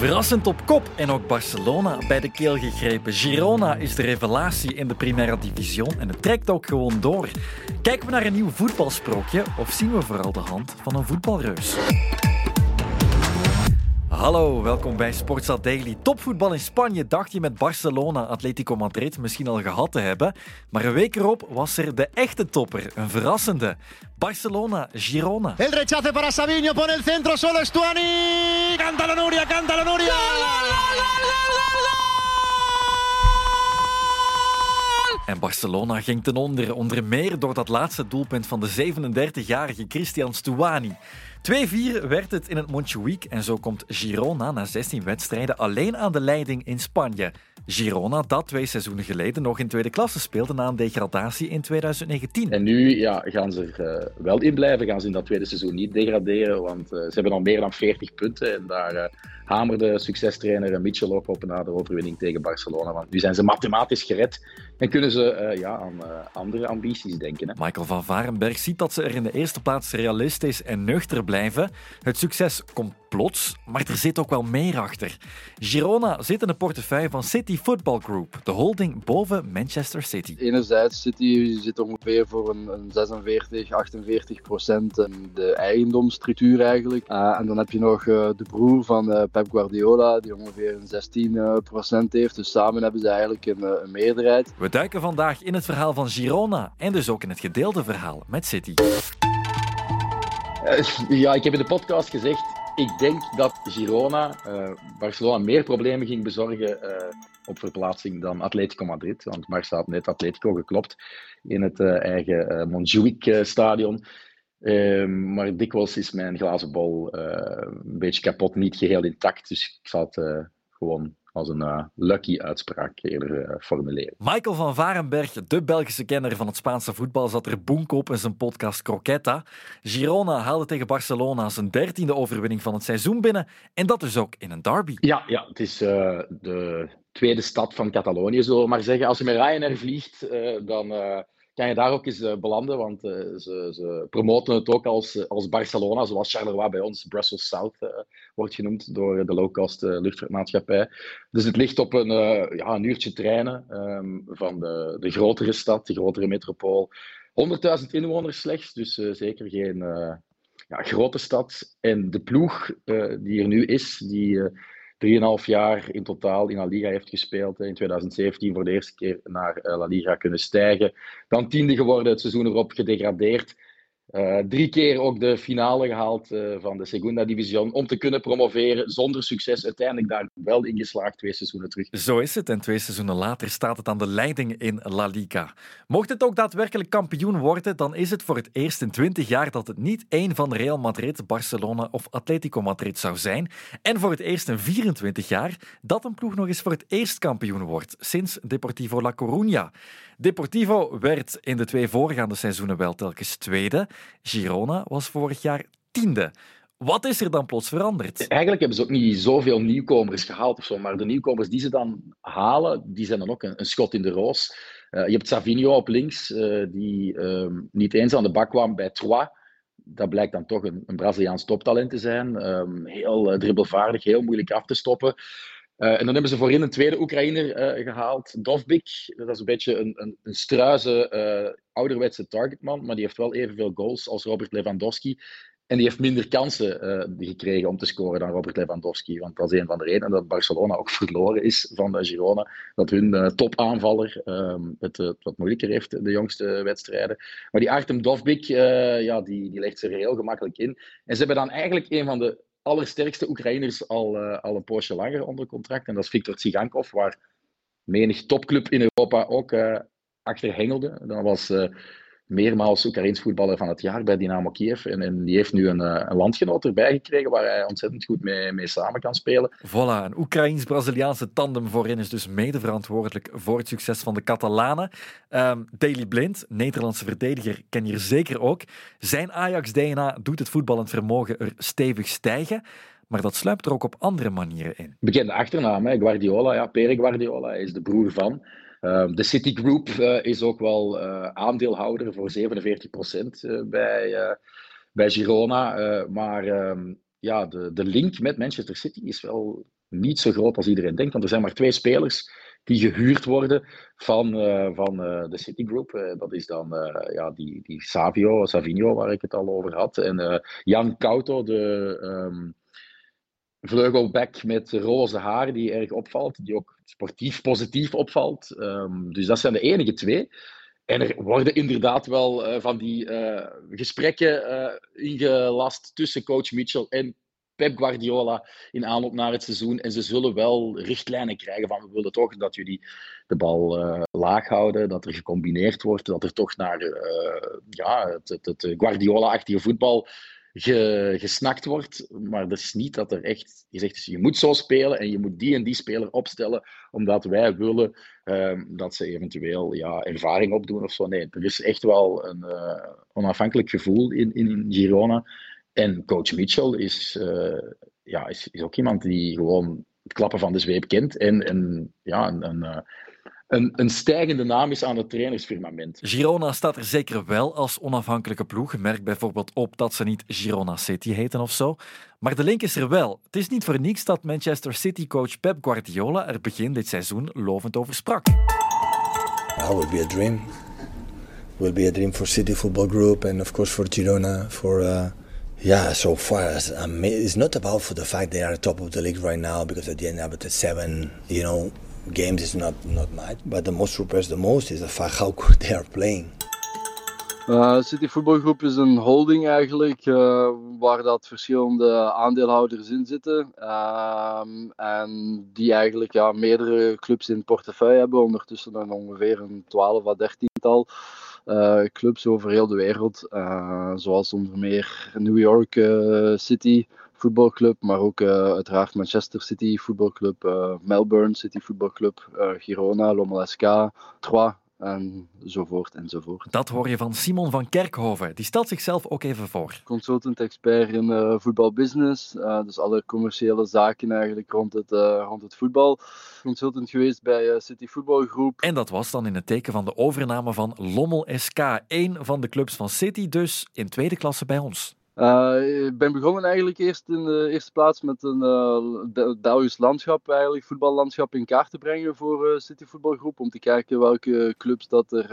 Verrassend op kop en ook Barcelona bij de keel gegrepen. Girona is de revelatie in de Primera Division en het trekt ook gewoon door. Kijken we naar een nieuw voetbalsprookje of zien we vooral de hand van een voetbalreus? Hallo, welkom bij Sportsa Daily. Topvoetbal in Spanje dacht je met Barcelona, Atletico Madrid misschien al gehad te hebben. Maar een week erop was er de echte topper, een verrassende. Barcelona, Girona. El rechace para Savinho, pone el centro, solo Estuani. Canta la Nuria, canta la Nuria. En Barcelona ging ten onder, onder meer door dat laatste doelpunt van de 37-jarige Christian Stuani. 2-4 werd het in het Montjuïc en zo komt Girona na 16 wedstrijden alleen aan de leiding in Spanje. Girona, dat twee seizoenen geleden nog in tweede klasse speelde na een degradatie in 2019. En nu ja, gaan ze er uh, wel in blijven, gaan ze in dat tweede seizoen niet degraderen, want uh, ze hebben al meer dan 40 punten en daar uh, hamerde succestrainer Mitchell ook op na de overwinning tegen Barcelona. Want nu zijn ze mathematisch gered en kunnen ze ja, aan andere ambities denken. Hè. Michael van Varenberg ziet dat ze er in de eerste plaats realistisch en nuchter blijven. Het succes komt plots, maar er zit ook wel meer achter. Girona zit in de portefeuille van City Football Group, de holding boven Manchester City. Enerzijds City zit ongeveer voor een, een 46, 48 procent in de eigendomsstructuur eigenlijk. Uh, en dan heb je nog uh, de broer van uh, Pep Guardiola, die ongeveer een 16 procent heeft. Dus samen hebben ze eigenlijk een, een meerderheid. We duiken vandaag in het verhaal van Girona en dus ook in het gedeelde verhaal met City. Ja, ik heb in de podcast gezegd, ik denk dat Girona uh, Barcelona meer problemen ging bezorgen uh, op verplaatsing dan Atletico Madrid. Want Barça had net Atletico geklopt in het eigen Montjuïc-stadion. Ehm, maar dikwijls is mijn glazen bol een beetje kapot, niet geheel intact. Dus ik zal het gewoon als een uh, lucky uitspraak eerder uh, formuleren. Michael van Varenberg, de Belgische kenner van het Spaanse voetbal, zat er boenk op in zijn podcast Croqueta. Girona haalde tegen Barcelona zijn dertiende overwinning van het seizoen binnen. En dat dus ook in een derby. Ja, ja het is uh, de tweede stad van Catalonië, zullen we maar zeggen. Als je met Ryanair vliegt, dan kan je daar ook eens uh, belanden, want uh, ze, ze, promoten het ook als, als Barcelona, zoals Charleroi bij ons Brussels South wordt genoemd door de low-cost luchtvaartmaatschappij. Dus het ligt op een, ja, een uurtje treinen um, van de, de grotere stad, de grotere metropool. 100.000 inwoners slechts, dus zeker geen ja, grote stad. En de ploeg die er nu is, die 3,5 jaar in totaal in La Liga heeft gespeeld. In 2017 voor de eerste keer naar eh, La Liga kunnen stijgen. Dan tiende geworden, het seizoen erop gedegradeerd. Uh, drie keer ook de finale gehaald uh, van de Segunda Division om te kunnen promoveren zonder succes. Uiteindelijk daar wel in geslaagd twee seizoenen terug. Zo is het en twee seizoenen later staat het aan de leiding in La Liga. Mocht het ook daadwerkelijk kampioen worden, dan is het voor het eerst in 20 jaar dat het niet één van Real Madrid, Barcelona of Atletico Madrid zou zijn. En voor het eerst in 24 jaar dat een ploeg nog eens voor het eerst kampioen wordt, sinds Deportivo La Coruña. Deportivo werd in de twee voorgaande seizoenen wel telkens tweede. Girona was vorig jaar tiende. Wat is er dan plots veranderd? Eigenlijk hebben ze ook niet zoveel nieuwkomers gehaald of zo, maar de nieuwkomers die ze dan halen, die zijn dan ook een, een schot in de roos. Uh, je hebt Savinho op links, uh, die uh, niet eens aan de bak kwam bij Troyes. Dat blijkt dan toch een, een Braziliaans toptalent te zijn. Um, heel dribbelvaardig, heel moeilijk af te stoppen. Uh, en dan hebben ze voorin een tweede Oekraïner uh, gehaald, Dovbik. Dat is een beetje een, een, een uh, ouderwetse targetman, maar die heeft wel evenveel goals als Robert Lewandowski. En die heeft minder kansen gekregen om te scoren dan Robert Lewandowski. Want dat is een van de redenen dat Barcelona ook verloren is van Girona. Dat hun topaanvaller um, het wat moeilijker heeft de jongste wedstrijden. Maar die Artem Dovbik, ja, die, die legt er heel gemakkelijk in. En ze hebben dan eigenlijk een van de allersterkste Oekraïners al, uh, al een poosje langer onder contract. En dat is Viktor Tsigankov, waar menig topclub in Europa ook uh, achter hengelde. Dat was uh, meermaals Oekraïns voetballer van het jaar bij Dynamo Kiev. En, en die heeft nu een, een, landgenoot erbij gekregen waar hij ontzettend goed mee, mee samen kan spelen. Voilà, een Oekraïns-Braziliaanse tandem voorin is dus mede verantwoordelijk voor het succes van de Catalanen. Um, Daley Blind, Nederlandse verdediger, ken je zeker ook. Zijn Ajax-DNA doet het voetballend vermogen er stevig stijgen. Maar dat sluipt er ook op andere manieren in. Bekende achternaam, hè? Guardiola. Ja, Pere Guardiola is de broer van. Uh, de City Group uh, is ook wel uh, aandeelhouder voor 47% bij, bij Girona. maar um, ja, de, de link met Manchester City is wel niet zo groot als iedereen denkt. Want er zijn maar twee spelers die gehuurd worden van, van de Citigroup. Uh, dat is dan ja, die, die Savio, Savinho, waar ik het al over had. En Jan Couto, de um, vleugelback met roze haar, die erg opvalt. Die ook sportief positief opvalt. Um, dus dat zijn de enige twee. En er worden inderdaad wel van die gesprekken ingelast tussen coach Mitchell en Pep Guardiola in aanloop naar het seizoen. En ze zullen wel richtlijnen krijgen van we willen toch dat jullie de bal laag houden, dat er gecombineerd wordt, dat er toch naar uh, ja, het, het, het Guardiola-achtige voetbal ge, gesnakt wordt. Maar dat is niet dat er echt gezegd is, je moet zo spelen en je moet die en die speler opstellen, omdat wij willen uh, dat ze eventueel ja, ervaring opdoen of zo. Nee, er is echt wel een uh, onafhankelijk gevoel in, in Girona. En coach Mitchell is, uh, ja, is, is, ook iemand die gewoon het klappen van de zweep kent en, en ja, een, een, eh, een, een stijgende naam is aan het trainersfirmament. Girona staat er zeker wel als onafhankelijke ploeg. Merk bijvoorbeeld op dat ze niet Girona City heten of zo. Maar de link is er wel. Het is niet voor niets dat Manchester City-coach Pep Guardiola er begin dit seizoen lovend over sprak. That would be a dream. It will be a dream for City Football Group and of course for Girona, for uh, Yeah, so far as um, it's not about for the fact they are top of the league right now because at the end of the seven, you know, games is not not much. But the most surprised the most is the fact how good they are playing. Uh, City Voetbalgroep is een holding eigenlijk, uh, waar dat verschillende aandeelhouders in zitten. Uh, en die eigenlijk ja, meerdere clubs in portefeuille hebben, ondertussen dan ongeveer een 12 à 13 tal. Uh, clubs over heel de wereld. Zoals onder meer New York City voetbalclub, maar ook uiteraard Manchester City voetbalclub, Melbourne City voetbalclub, Girona, Lommel SK, Troyes enzovoort enzovoort. Dat hoor je van Simon van Kerkhoven. Die stelt zichzelf ook even voor. Consultant-expert in uh, voetbalbusiness, uh, dus alle commerciële zaken eigenlijk rond het, uh, rond het voetbal. Consultant geweest bij City Voetbalgroep. En dat was dan in het teken van de overname van Lommel SK, één van de clubs van City, dus in tweede klasse bij ons. Uh, ik ben begonnen eigenlijk eerst in de eerste plaats met een uh, Belgisch landschap, eigenlijk voetballandschap in kaart te brengen voor uh, City Voetbalgroep. Om te kijken welke clubs dat er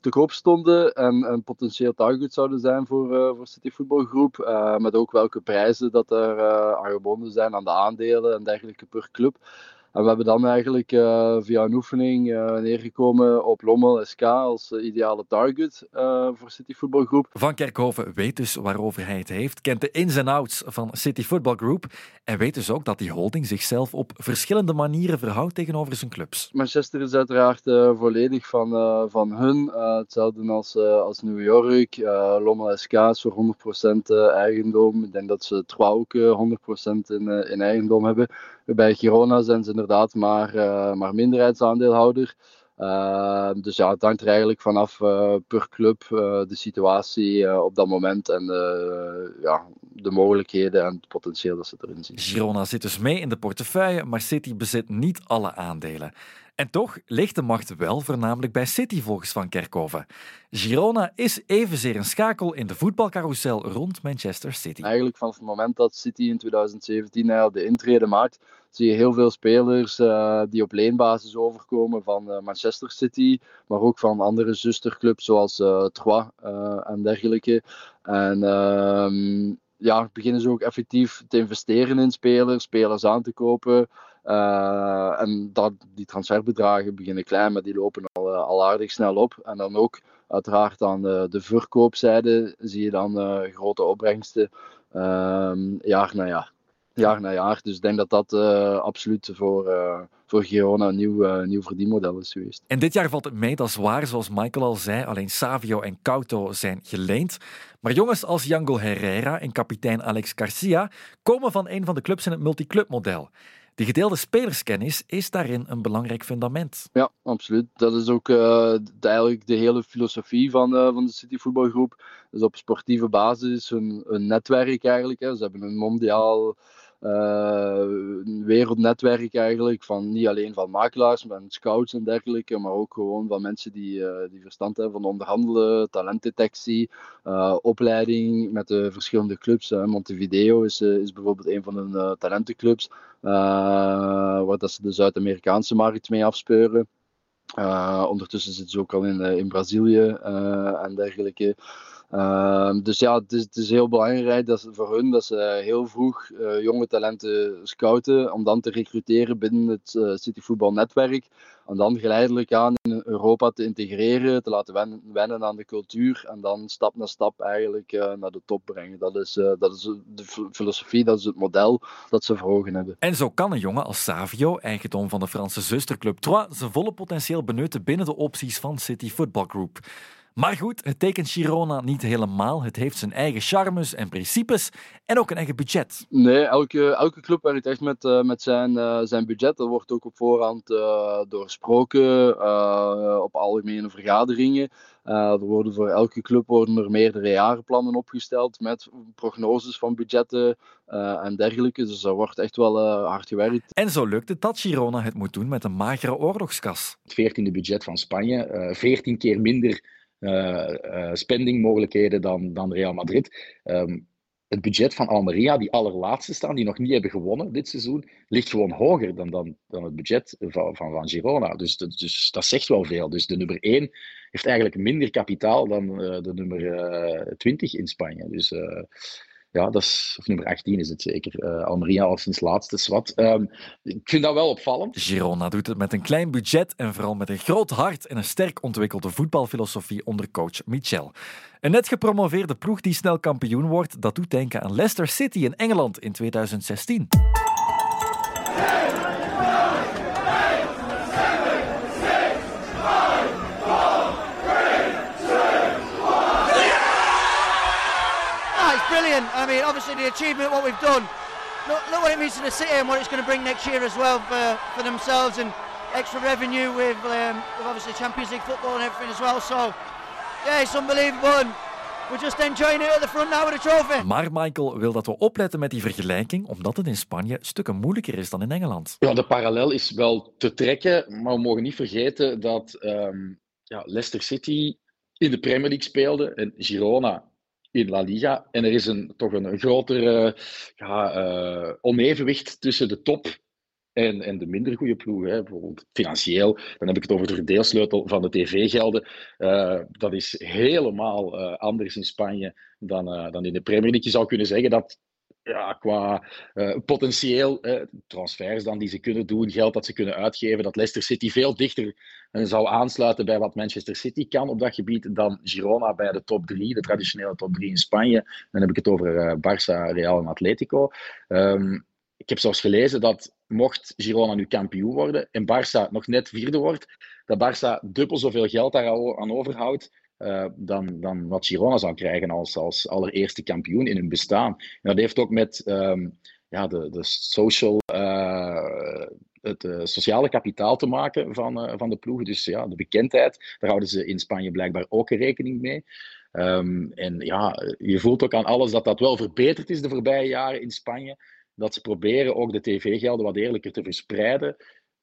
te koop stonden en, en potentieel target zouden zijn voor, voor City Voetbalgroep. met ook welke prijzen dat er aan gebonden zijn aan de aandelen en dergelijke per club. En we hebben dan eigenlijk uh, via een oefening uh, neergekomen op Lommel SK als uh, ideale target voor City Football Group. Van Kerkhoven weet dus waarover hij het heeft, kent de ins en outs van City Football Group en weet dus ook dat die holding zichzelf op verschillende manieren verhoudt tegenover zijn clubs. Manchester is uiteraard volledig van, van hun, hetzelfde als, als New York. Lommel SK is voor 100% eigendom. Ik denk dat ze trouw ook 100% in, in eigendom hebben. Bij Girona zijn ze inderdaad maar, uh, maar minderheidsaandeelhouder. Uh, dus ja, het hangt er eigenlijk vanaf uh, per club de situatie op dat moment en ja, de mogelijkheden en het potentieel dat ze erin zien. Girona zit dus mee in de portefeuille, maar City bezit niet alle aandelen. En toch ligt de macht wel voornamelijk bij City volgens Van Kerkhoven. Girona is evenzeer een schakel in de voetbalcarousel rond Manchester City. Eigenlijk vanaf het moment dat City in 2017 de intrede maakt, zie je heel veel spelers uh, die op leenbasis overkomen van uh, Manchester City, maar ook van andere zusterclubs zoals uh, Troyes en dergelijke. En ehm, ja, beginnen ze ook effectief te investeren in spelers, spelers aan te kopen. En dat, die transferbedragen beginnen klein, maar die lopen al, al aardig snel op. En dan ook uiteraard aan de, de verkoopzijde zie je dan grote opbrengsten uh, jaar na jaar jaar na jaar. Dus ik denk dat dat uh, absoluut voor, uh, voor Girona een nieuw, uh, nieuw verdienmodel is geweest. En dit jaar valt het mee, dat is waar, zoals Michael al zei. Alleen Savio en Couto zijn geleend. Maar jongens als Yango Herrera en kapitein Alex Garcia komen van een van de clubs in het multiclubmodel. Die gedeelde spelerskennis is daarin een belangrijk fundament. Ja, absoluut. Dat is ook uh, de, eigenlijk de hele filosofie van, uh, van de City Voetbalgroep. Dus op sportieve basis hun, hun netwerk eigenlijk. Hè. Ze hebben een mondiaal een wereldnetwerk eigenlijk, van niet alleen van makelaars, maar scouts en dergelijke, maar ook gewoon van mensen die, die verstand hebben van onderhandelen, talentdetectie, opleiding met de verschillende clubs. Montevideo is, is bijvoorbeeld een van hun talentenclubs, waar dat ze de Zuid-Amerikaanse markt mee afspeuren. Ondertussen zitten ze ook al in, in Brazilië en dergelijke. Ehm, dus ja, het is, het is, heel belangrijk dat voor hun dat ze heel vroeg uh, jonge talenten scouten, om dan te recruteren binnen het uh, cityvoetbalnetwerk. En dan geleidelijk aan in Europa te integreren, te laten wennen, aan de cultuur en dan stap na stap eigenlijk uh, naar de top brengen. Dat is, dat is de filosofie, dat is het model dat ze voor ogen hebben. En zo kan een jongen als Savio, eigendom van de Franse zusterclub Troyes, zijn volle potentieel benutten binnen de opties van City Football Group. Maar goed, het tekent Girona niet helemaal. Het heeft zijn eigen charmes en principes en ook een eigen budget. Nee, elke, elke club werkt echt met, uh, met zijn, uh, zijn budget. Dat wordt ook op voorhand uh, doorsproken op algemene vergaderingen. er worden voor elke club worden er meerdere jarenplannen opgesteld met prognoses van budgetten en dergelijke. Dus er wordt echt wel hard gewerkt. En zo lukt het dat Girona het moet doen met een magere oorlogskas. Het veertiende budget van Spanje, veertien keer minder spendingmogelijkheden dan, dan Real Madrid. Um, het budget van Almeria, die allerlaatste staan, die nog niet hebben gewonnen dit seizoen, ligt gewoon hoger dan, dan, dan het budget van, van, van Girona. Dus, dus dat zegt wel veel. Dus de nummer 1 heeft eigenlijk minder kapitaal dan uh, de nummer uh, 20 in Spanje. Dus ja, dat is, of nummer 18 is het zeker. Uh, Almeria al sinds laatste zwart. Um, ik vind dat wel opvallend. Girona doet het met een klein budget en vooral met een groot hart en een sterk ontwikkelde voetbalfilosofie onder coach Michel. Een net gepromoveerde ploeg die snel kampioen wordt, dat doet denken aan Leicester City in Engeland in 2016. Brilliant. I mean, obviously the achievement, what we've done. Look, look what it means to the city and what it's going to bring next year as well for, for themselves and extra revenue with, um, with obviously Champions League football and everything as well. So, yeah, it's unbelievable. And we're just enjoying it at the front now with the trophy. Maar Michael wil dat we opletten met die vergelijking, omdat het in Spanje stukken moeilijker is dan in Engeland. Ja, de parallel is wel te trekken, maar we mogen niet vergeten dat um, ja, Leicester City in de Premier League speelde en Girona in La Liga. En er is een, toch een, een groter uh, ja, uh, onevenwicht tussen de top en, en de minder goede ploegen. Bijvoorbeeld financieel, dan heb ik het over de verdeelsleutel van de tv-gelden. Uh, dat is helemaal anders in Spanje dan, dan in de Premier League. Je zou kunnen zeggen dat ja, qua uh, potentieel, uh, transfers dan die ze kunnen doen, geld dat ze kunnen uitgeven, dat Leicester City veel dichter uh, zou aansluiten bij wat Manchester City kan op dat gebied dan Girona bij de top 3, de traditionele top 3 in Spanje. Dan heb ik het over Barça, Real en Atletico. Um, ik heb zelfs gelezen dat mocht Girona nu kampioen worden en Barça nog net vierde wordt, dat Barça dubbel zoveel geld daar aan overhoudt uh, dan, dan wat Girona zou krijgen als, als allereerste kampioen in hun bestaan. En dat heeft ook met um, ja, de, de social, uh, het uh, sociale kapitaal te maken van, van de ploegen. Dus ja, de bekendheid, daar houden ze in Spanje blijkbaar ook rekening mee. Um, en ja, je voelt ook aan alles dat dat wel verbeterd is de voorbije jaren in Spanje. Dat ze proberen ook de tv-gelden wat eerlijker te verspreiden.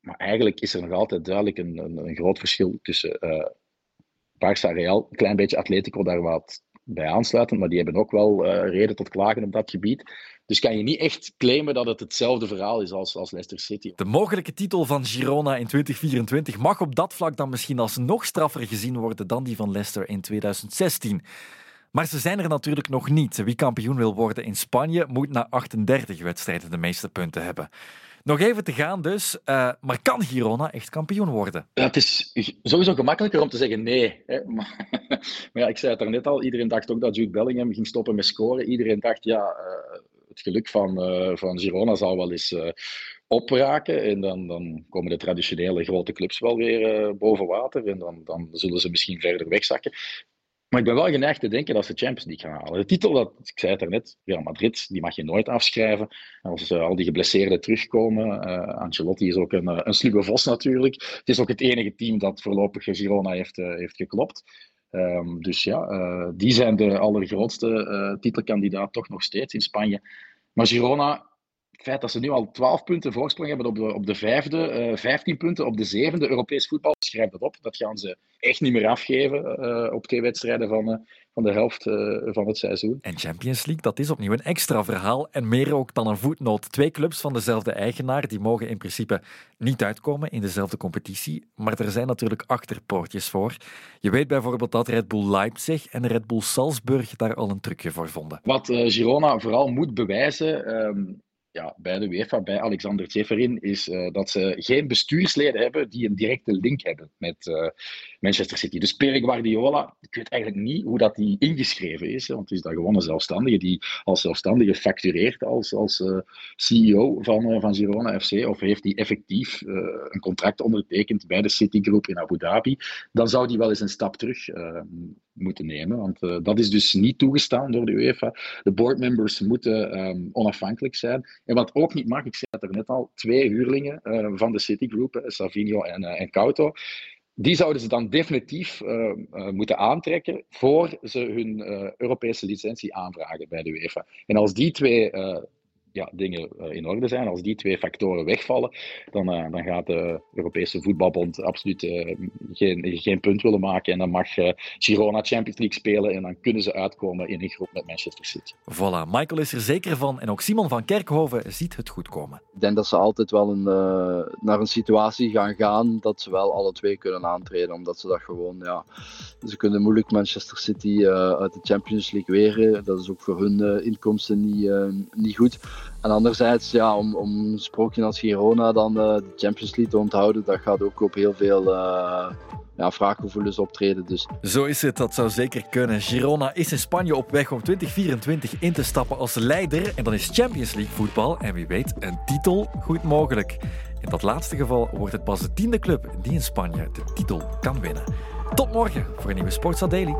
Maar eigenlijk is er nog altijd duidelijk een, een, een groot verschil tussen Barça Real, een klein beetje Atletico daar wat bij aansluiten, maar die hebben ook wel uh, reden tot klagen op dat gebied. Dus kan je niet echt claimen dat het hetzelfde verhaal is als, als Leicester City. De mogelijke titel van Girona in 2024 mag op dat vlak dan misschien als nog straffer gezien worden dan die van Leicester in 2016. Maar ze zijn er natuurlijk nog niet. Wie kampioen wil worden in Spanje moet na 38 wedstrijden de meeste punten hebben. Nog even te gaan dus. Uh, maar kan Girona echt kampioen worden? Het is sowieso gemakkelijker om te zeggen nee. Hè. Maar, ja, ik zei het daarnet al. Iedereen dacht ook dat Jude Bellingham ging stoppen met scoren. Iedereen dacht, ja, uh, het geluk van, uh, van Girona zal wel eens opraken. En dan, dan komen de traditionele grote clubs wel weer boven water. En dan, dan zullen ze misschien verder wegzakken. Maar ik ben wel geneigd te denken dat ze Champions League gaan halen. De titel, dat, ik zei het daarnet, Real Madrid, die mag je nooit afschrijven. Als uh, al die geblesseerden terugkomen. Uh, Ancelotti is ook een, uh, een sluwe vos natuurlijk. Het is ook het enige team dat voorlopig Girona heeft, heeft geklopt. Um, dus ja, die zijn de allergrootste titelkandidaat toch nog steeds in Spanje. Maar Girona het feit dat ze nu al 12 punten voorsprong hebben op de, op de vijfde, uh, 15 punten op de zevende Europees voetbal, schrijf dat op. Dat gaan ze echt niet meer afgeven uh, op twee wedstrijden van, uh, van de helft van het seizoen. En Champions League, dat is opnieuw een extra verhaal. En meer ook dan een voetnoot. Twee clubs van dezelfde eigenaar, die mogen in principe niet uitkomen in dezelfde competitie. Maar er zijn natuurlijk achterpoortjes voor. Je weet bijvoorbeeld dat Red Bull Leipzig en Red Bull Salzburg daar al een trucje voor vonden. Wat Girona vooral moet bewijzen. Bij de UEFA, bij Alexander Tseferin, is uh, dat ze geen bestuursleden hebben die een directe link hebben met uh, Manchester City. Dus Pere Guardiola, ik weet eigenlijk niet hoe dat die ingeschreven is, want het is dat gewoon een zelfstandige die als zelfstandige factureert als, als uh, CEO van, van Girona FC, of heeft hij effectief een contract ondertekend bij de Citigroup in Abu Dhabi, dan zou die wel eens een stap terug moeten nemen. Want uh, dat is dus niet toegestaan door de UEFA. De boardmembers moeten um, onafhankelijk zijn. En wat ook niet mag, ik zei het er net al, twee huurlingen uh, van de Citigroup, Savinho en, uh, en Couto, die zouden ze dan definitief moeten aantrekken voor ze hun Europese licentie aanvragen bij de UEFA. En als die twee ja, dingen eh, in orde zijn, als die twee factoren wegvallen, dan, uh, dan gaat de Europese Voetbalbond absoluut uh, geen, geen punt willen maken. En dan mag Girona Champions League spelen en dan kunnen ze uitkomen in een groep met Manchester City. Voilà, Michael is er zeker van en ook Simon van Kerkhoven ziet het goed komen. Ik denk dat ze altijd wel een, naar een situatie gaan gaan dat ze wel alle twee kunnen aantreden, omdat ze dat gewoon, ja, ze kunnen moeilijk Manchester City uit de Champions League weren. Dat is ook voor hun inkomsten niet, niet goed. En anderzijds, ja, om, om een sprookje als Girona dan uh, de Champions League te onthouden, dat gaat ook op heel veel uh, ja, vraaggevoelens optreden. Dus. Zo is het, dat zou zeker kunnen. Girona is in Spanje op weg om 2024 in te stappen als leider. En dan is Champions League voetbal en wie weet een titel goed mogelijk. In dat laatste geval wordt het pas de tiende club die in Spanje de titel kan winnen. Tot morgen voor een nieuwe Sportsa Daily.